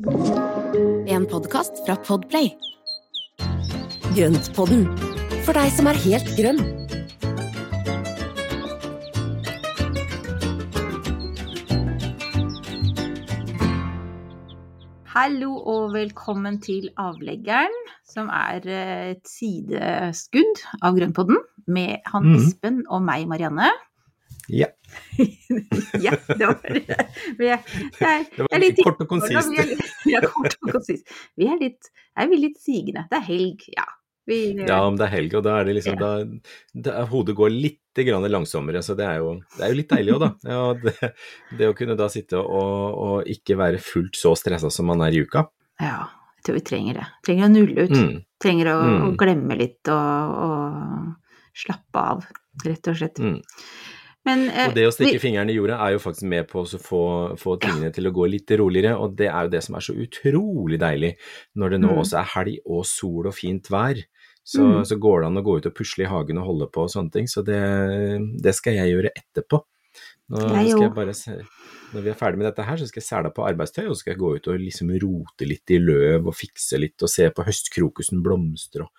En podkast fra Podplay. Grøntpodden, for deg som er helt grønn. Hallo og velkommen til Avleggeren, som er eh, et sideskudd av Grønnpodden med han Mhm. Espen og meg, Marianne. Ja. ja, det var det. Jeg, jeg, det var litt kort og konsist. Vi er, kort og konsist. Vi er litt, er vi litt sigende. Det er helg, ja. Vi, Ja, om det er helg, og da er det liksom da, da Hodet går litt grann langsommere, så det er jo, det er jo litt deilig òg, da. Ja, det, det å kunne da sitte og, og ikke være fullt så stressa som man er i uka. ja, jeg tror vi trenger det. Trenger å nulle ut. Mm, Trenger å, å Mm. glemme litt og, og slappe av, rett og slett. mm. Men, eh, Og det å stikke vi- fingeren i jorda er jo faktisk med på å få, få tingene til å gå litt roligere, og det er jo det som er så utrolig deilig når det nå Mm. også er helg og sol og fint vær. Så, Mm. så går det an å gå ut og pusle i hagen og holde på og sånne ting, så det, det skal jeg gjøre etterpå. Nå skal jeg bare når vi er ferdig med dette her, så skal jeg sele på arbeidstøy, og så skal jeg gå ut og liksom rote litt i løv og fikse litt og se på høstkrokusen blomstre og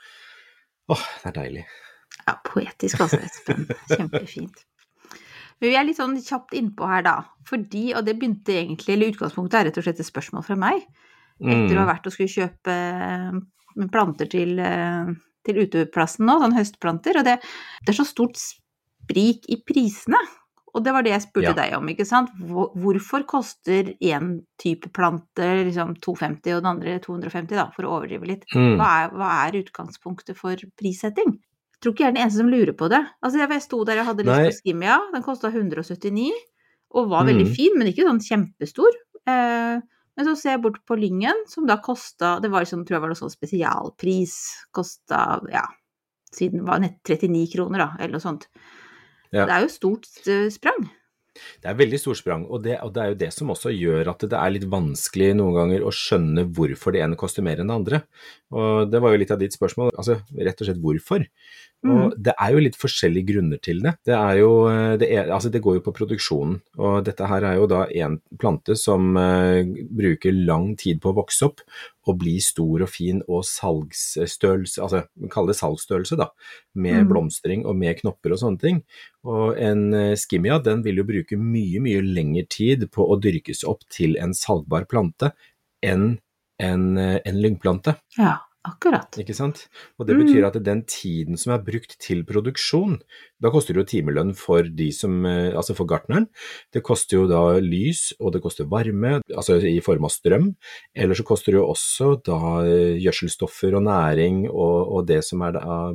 Åh, det er deilig. Ja, poetisk altså, Espen. Kjempefint. Men vi er litt sånn kjapt innpå her, da. Fordi, og det begynte egentlig, eller utgangspunktet er rett og slett et spørsmål fra meg. Etter å ha Mm. vært og skulle kjøpe eh, planter til, eh, til uteplassen nå, sånn høstplanter. Og det, det er så stort sprik i prisene. Og det var det jeg spurte Ja. deg om, ikke sant. Hvorfor koster én type plante liksom 250 og den andre 250, da, for å overdrive litt? Mm. Hva er, hva er utgangspunktet for prissetting? Tror ikke jeg er den eneste som lurer på det. Altså, jeg sto der jeg hadde lyst på Skimia, den kosta 179, og var veldig Mm. fin, men ikke sånn kjempestor. Eh, men så ser jeg bort på Lyngen, som da kosta Det var liksom, tror jeg var noe sånn spesialpris. Kosta, ja, siden var nett 39 kroner, da, eller noe sånt. Ja. Det er jo stort eh, sprang. Det er veldig stort sprang, og det, og det er jo det som også gjør at det er litt vanskelig noen ganger å skjønne hvorfor det ene koster mer enn det andre. Og det var jo litt av ditt spørsmål, altså rett og slett hvorfor. Og det er jo litt forskjellige grunner til det. Det er jo, eh, det, er, altså det går jo på produksjonen, og dette her er jo da en plante som uh, bruker lang tid på å vokse opp og bli stor og fin og salgsstørrelse, altså kall det salgsstørrelse da, med Mm. blomstring og med knopper og sånne ting. Og en skimmia skimia den vil jo bruke mye, mye lengre tid på å dyrkes opp til en salgbar plante enn en, eh, en lyngplante. Ja, akkurat. Ikke sant? Og det Mm. betyr at den tiden som er brukt til produksjon, da koster det jo timelønn for de som, eh, altså for gartneren. Det koster jo da lys, og det koster varme, altså i form av strøm. Eller så koster det jo også da eh, gjødselstoffer og næring og, og det som er da,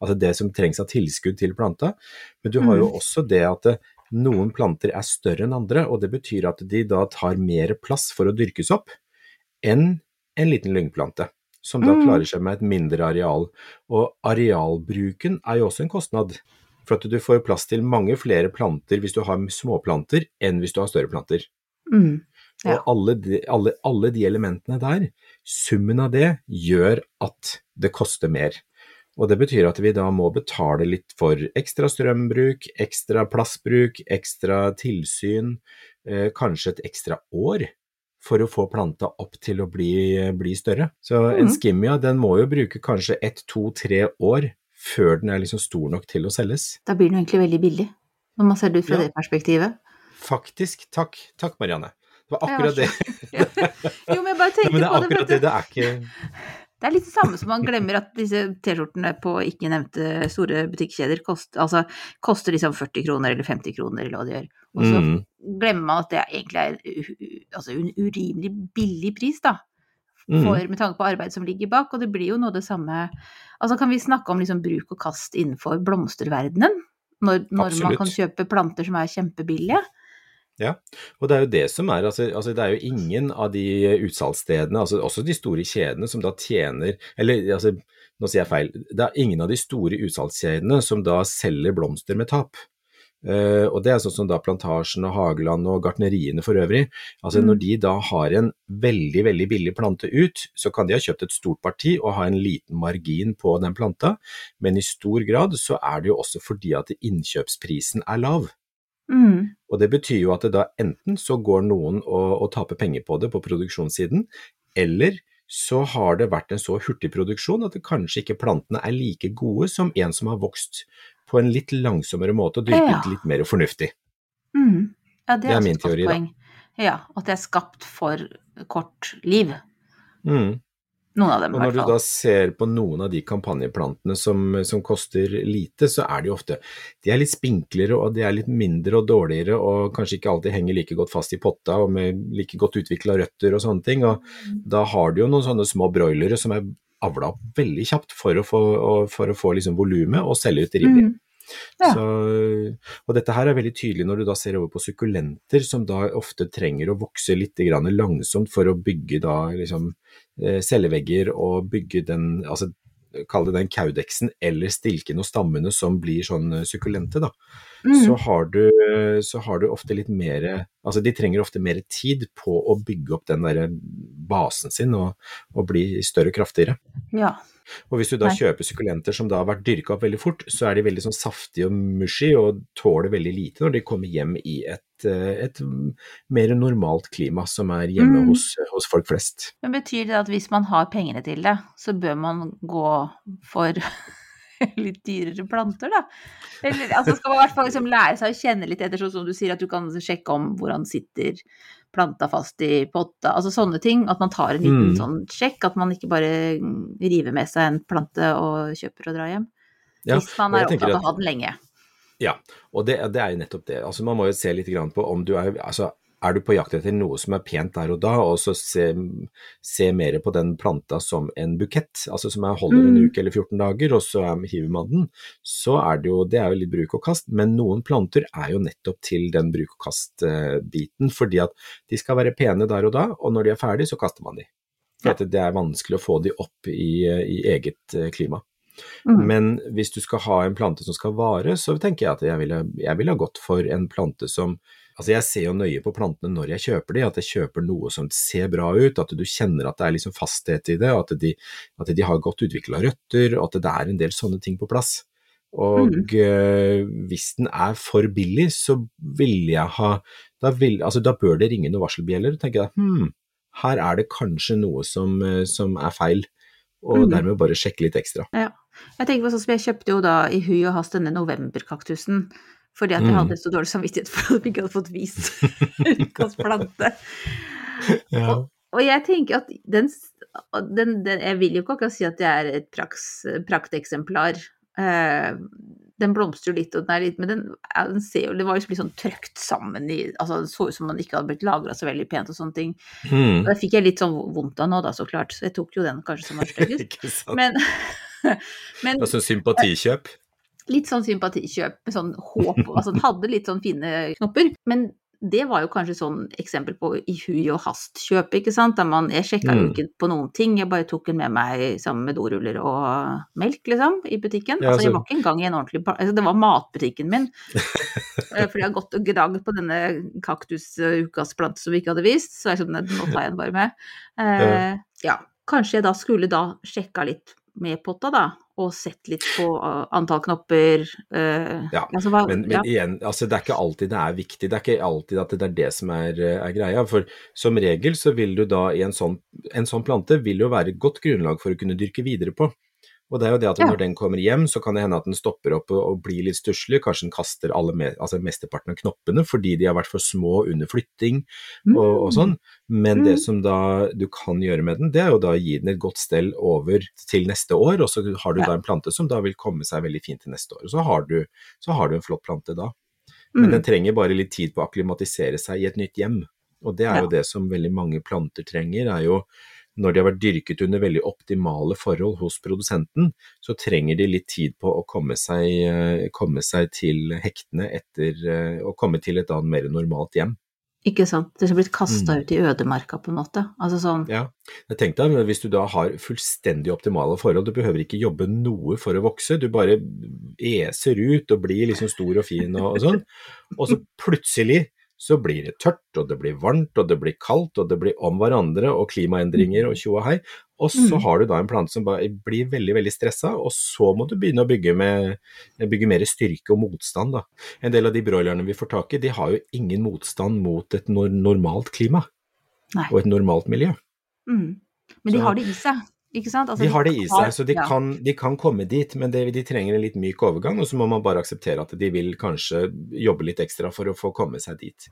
altså det som trengs av tilskudd til planta. Men du har jo Mm. også det at det, noen planter er større enn andre, og det betyr at de da tar mer plass for å dyrkes opp enn en liten lyngplante, som da Mm. klarer seg med et mindre areal. Og arealbruken er jo også en kostnad, for at du får plass til mange flere planter hvis du har småplanter enn hvis du har større planter. Mm. Ja. Og alle de, alle, alle de elementene der, summen av det, gjør at det koster mer. Og det betyr at vi da må betale litt for ekstra strømbruk, ekstra plassbruk, ekstra tilsyn, eh, kanskje et ekstra år for å få planta opp til å bli, bli større. Så en skimmia den må jo bruke kanskje ett, to, tre år før den er liksom stor nok til å selges. Da blir den egentlig veldig billig, når man ser det ut fra Ja. det perspektivet. Faktisk. Takk. Takk, Marianne. Det var akkurat det. Jo, men jeg bare tenkte på det Men det, er akkurat det. Det er ikke Det er litt det samme som man glemmer at disse T-skjortene på ikke nevnte store butikkjeder koster, altså, koster liksom 40 kroner eller 50 kroner eller hva de gjør. Og så Mm. glemmer man at det egentlig er altså en urimelig billig pris, da. Mm. For, med tanke på arbeid som ligger bak, og det blir jo noe det samme Altså kan vi snakke om liksom bruk og kast innenfor blomsterverdenen? Når, når man kan kjøpe planter som er kjempebillige? Ja, og det er jo det som er, altså, altså det er jo ingen av de utsalgsstedene, altså også de store kjedene som da tjener, eller altså, nå sier jeg feil, det er ingen av de store utsalgskjedene som da selger blomster med tap. Uh, og det er sånn som da Plantasjen og Hageland og gartneriene for øvrig. Altså Mm. Når de da har en veldig veldig billig plante ut, så kan de ha kjøpt et stort parti og ha en liten margin på den planta, men i stor grad så er det jo også fordi at innkjøpsprisen er lav. Mm. Og det betyr jo at det da enten så går noen og, og taper penger på det på produksjonssiden, eller så har det vært en så hurtig produksjon at det kanskje ikke plantene er like gode som en som har vokst på en litt langsommere måte og dyrket Ja. litt mer fornuftig. Mm. Ja, det Det er, er min teori, da. Ja, at det er skapt for kort liv. Mm. Noen av dem, i når du da ser på noen av de kampanjeplantene som, som koster lite, så er de ofte de er litt spinklere og de er litt mindre og dårligere og kanskje ikke alltid henger like godt fast i potta og med like godt utvikla røtter og sånne ting. Og da har du jo noen sånne små broilere som er avla opp veldig kjapt for å få, for å få liksom volumet og selge ut rimelig. Mm. Ja. Så, og dette her er veldig tydelig når du da ser over på sukkulenter, som da ofte trenger å vokse litt grann langsomt for å bygge da liksom eh, cellevegger og bygge den, altså kall det den kaudeksen eller stilken og stammene som blir sånn eh, sukkulente, da. Mm. Så har, du, så har du ofte litt mer Altså de trenger ofte mer tid på å bygge opp den der basen sin og, og bli større og kraftigere. Ja. Og hvis du da Nei. kjøper sukkulenter som da har vært dyrka opp veldig fort, så er de veldig sånn saftige og mushy og tåler veldig lite når de kommer hjem i et, eh, et mer normalt klima som er hjemme Mm. hos, hos folk flest. Men betyr det at hvis man har pengene til det, så bør man gå for litt dyrere planter, da? Eller altså skal man i hvert fall liksom lære seg å kjenne litt etter, sånn som du sier at du kan sjekke om hvordan sitter planta fast i potta, altså sånne ting. At man tar en liten Mm. sånn sjekk, at man ikke bare river med seg en plante og kjøper og drar hjem. Ja, hvis man er opptatt av å ha den lenge. Ja, og det, det er jo nettopp det. Altså Man må jo se litt grann på om du er altså er du på jakt etter noe som er pent der og da, og så se, se mer på den planta som en bukett, altså som jeg holder en Mm. uke eller 14 dager, og så er, hiver man den, så er det jo det er jo litt bruk og kast. Men noen planter er jo nettopp til den bruk og kast-biten, fordi at de skal være pene der og da, og når de er ferdig, så kaster man de. For det er vanskelig å få de opp i, i eget eh, klima. Mm. Men hvis du skal ha en plante som skal vare, så tenker jeg at jeg ville, jeg ville ha gått for en plante som Altså jeg ser jo nøye på plantene når jeg kjøper de, at jeg kjøper noe som ser bra ut, at du kjenner at det er liksom fasthet i det, at de, at de har godt utvikla røtter, og at det er en del sånne ting på plass. Og eh, hvis den er for billig, så vil jeg ha da, vil, altså, da bør det ringe noen varselbjeller. tenker jeg, hm, her er det kanskje noe som, eh, som er feil, og mm. dermed bare sjekke litt ekstra. Jeg tenker på sånn som jeg kjøpte jo da i hui og hast denne novemberkaktusen. Fordi at jeg Mm. hadde så dårlig samvittighet for at vi ikke hadde fått vist ukas plante. Og, og jeg tenker at den, den, den Jeg vil jo ikke akkurat si at det er et praks, prakteksemplar. Uh, den blomstrer litt, og den er litt, men den, ja, den ser jo Det var jo litt sånn trøkt sammen i altså Det så ut som man ikke hadde blitt lagra så veldig pent og sånne ting. Mm. Og det fikk jeg litt sånn vondt av nå, da, så klart. Så jeg tok jo den kanskje som var styggest. Men, men altså sympatikjøp. Litt sånn sympatikjøp med sånn håp Altså han hadde litt sånn fine knopper. Men det var jo kanskje sånn eksempel på i hui og hast-kjøp, ikke sant. Der man, jeg sjekka jo Mm. ikke på noen ting, jeg bare tok den med meg sammen med doruller og melk, liksom, i butikken. Ja, altså jeg var ikke engang i en ordentlig altså, Det var matbutikken min. fordi For jeg har gått og gnagd på denne kaktusukas plante som vi ikke hadde vist, så jeg sånn, nå tar jeg den bare med. Eh, ja, kanskje jeg da skulle da sjekka litt med potta, da, og sett litt på uh, antall knopper. Uh, Ja, altså, hva, Men, men ja. igjen, altså det er ikke alltid det er viktig. Det er ikke alltid at det er det som er, er greia. For som regel så vil du da i en sånn, en sånn plante vil jo være et godt grunnlag for å kunne dyrke videre på. Og det er jo det at Ja. når den kommer hjem, så kan det hende at den stopper opp og, og blir litt stusslig. Kanskje den kaster alle altså mesteparten av knoppene fordi de har vært for små under flytting og, og sånn. Men det Mm. som da du kan gjøre med den, det er jo da å gi den et godt stell over til neste år, og så har du Ja. da en plante som da vil komme seg veldig fint til neste år. Og så har du, så har du en flott plante da. Men Mm. den trenger bare litt tid på å akklimatisere seg i et nytt hjem. Og det er Ja. jo det som veldig mange planter trenger, er jo når de har vært dyrket under veldig optimale forhold hos produsenten, så trenger de litt tid på å komme seg, eh, komme seg til hektene etter eh, å komme til et annet mer normalt hjem. Ikke sant. Det har blitt kasta Mm. ut i ødemarka, på en måte. Altså sånn Ja, jeg tenkte deg, hvis du da har fullstendig optimale forhold, du behøver ikke jobbe noe for å vokse, du bare eser ut og blir liksom stor og fin og, og sånn, og så plutselig så blir det tørt, og det blir varmt, og det blir kaldt, og det blir om hverandre, og klimaendringer og tjo og hei. Og så Mm. har du da en plante som blir veldig, veldig stressa, og så må du begynne å bygge, med, bygge mer styrke og motstand, da. En del av de broilerne vi får tak i, de har jo ingen motstand mot et normalt klima Nei. og et normalt miljø. Mm. Men de Så- har det i seg? Altså, De har det i seg, så de, ja. kan, de kan komme dit, men det, de trenger en litt myk overgang, og så må man bare akseptere at de vil kanskje jobbe litt ekstra for å få komme seg dit.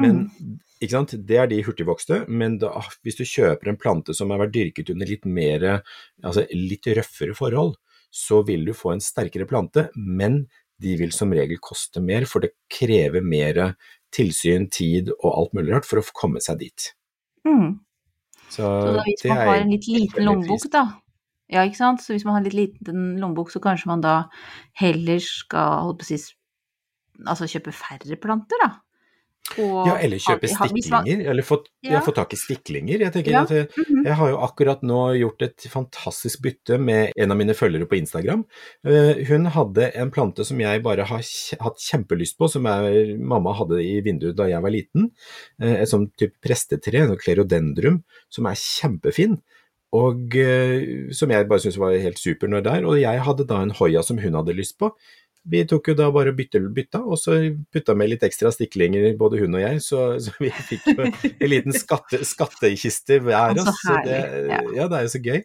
Men Mm. ikke sant? det er de hurtigvokste, men da, hvis du kjøper en plante som har vært dyrket under litt mer, altså litt røffere forhold, så vil du få en sterkere plante, men de vil som regel koste mer, for det krever mer tilsyn, tid og alt mulig rart for å komme seg dit. Mm. Så, Så hvis det man har en litt liten lommebok, da. Ja, ikke sant. Så hvis man har en litt liten lommebok, så kanskje man da heller skal holdt på å si, altså kjøpe færre planter, da. Og Ja, eller kjøpe stiklinger, eller få, ja. Ja. tak i stiklinger. Jeg Ja. jeg, Mhm. jeg har jo akkurat nå gjort et fantastisk bytte med en av mine følgere på Instagram. Eh, hun hadde en plante som jeg bare har hatt kjempelyst på, som jeg, mamma hadde i vinduet da jeg var liten. Eh, et sånt type prestetre, en klerodendrum, som er kjempefin. Og eh, som jeg bare syntes var helt super når det er. Og jeg hadde da en Hoia som hun hadde lyst på. Vi tok jo da bare bytte, bytta, og så putta med litt ekstra stiklinger, både hun og jeg, så, så vi fikk jo en liten skatte, skattkiste hver. oss. Så det, ja. det er jo så gøy.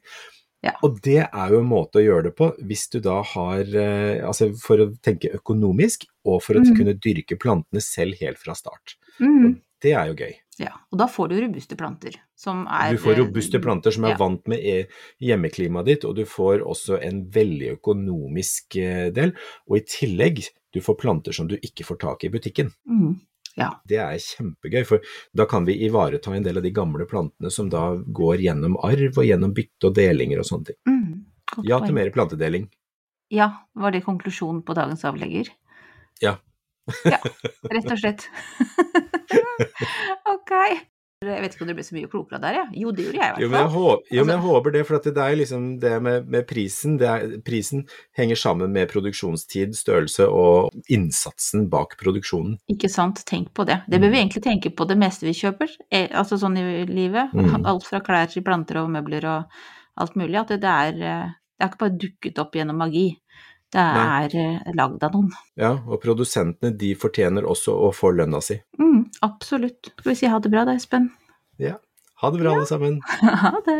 Ja. Og det er jo en måte å gjøre det på, hvis du da har eh, Altså for å tenke økonomisk, og for å mm. kunne dyrke plantene selv helt fra start. Mhm. Det er jo gøy. Ja, og da får du robuste planter, er Du får robuste planter som er ja. vant med e- hjemmeklimaet ditt, og du får også en veldig økonomisk eh, del. Og i tillegg, du får planter som du ikke får tak i i butikken. Mm. Ja. Det er kjempegøy, for da kan vi ivareta en del av de gamle plantene som da går gjennom arv og gjennom bytte og delinger og sånne ting. Mm. Ja til mer plantedeling. Ja, var det konklusjonen på dagens avlegger? Ja. ja, rett og slett. ok. Jeg vet ikke om det ble så mye klokere der, jeg. Jo, det gjorde jeg i Jo, hvert men jeg, fall. håper, jo, men jeg Altså- håper det, for at det er liksom det med, med prisen. Det er, prisen henger sammen med produksjonstid, størrelse og innsatsen bak produksjonen. Ikke sant, tenk på det. Det bør vi egentlig tenke på det meste vi kjøper, eh, altså sånn i livet. Mm. Alt fra klær til planter og møbler og alt mulig. At det, det er eh, Det er ikke bare dukket opp gjennom magi. Det er Nei. lagd av noen. Ja, og produsentene de fortjener også å få lønna si. Mm, absolutt. Skal vi si ha det bra da, Espen? Ja. Ha det bra, alle sammen. Ha det.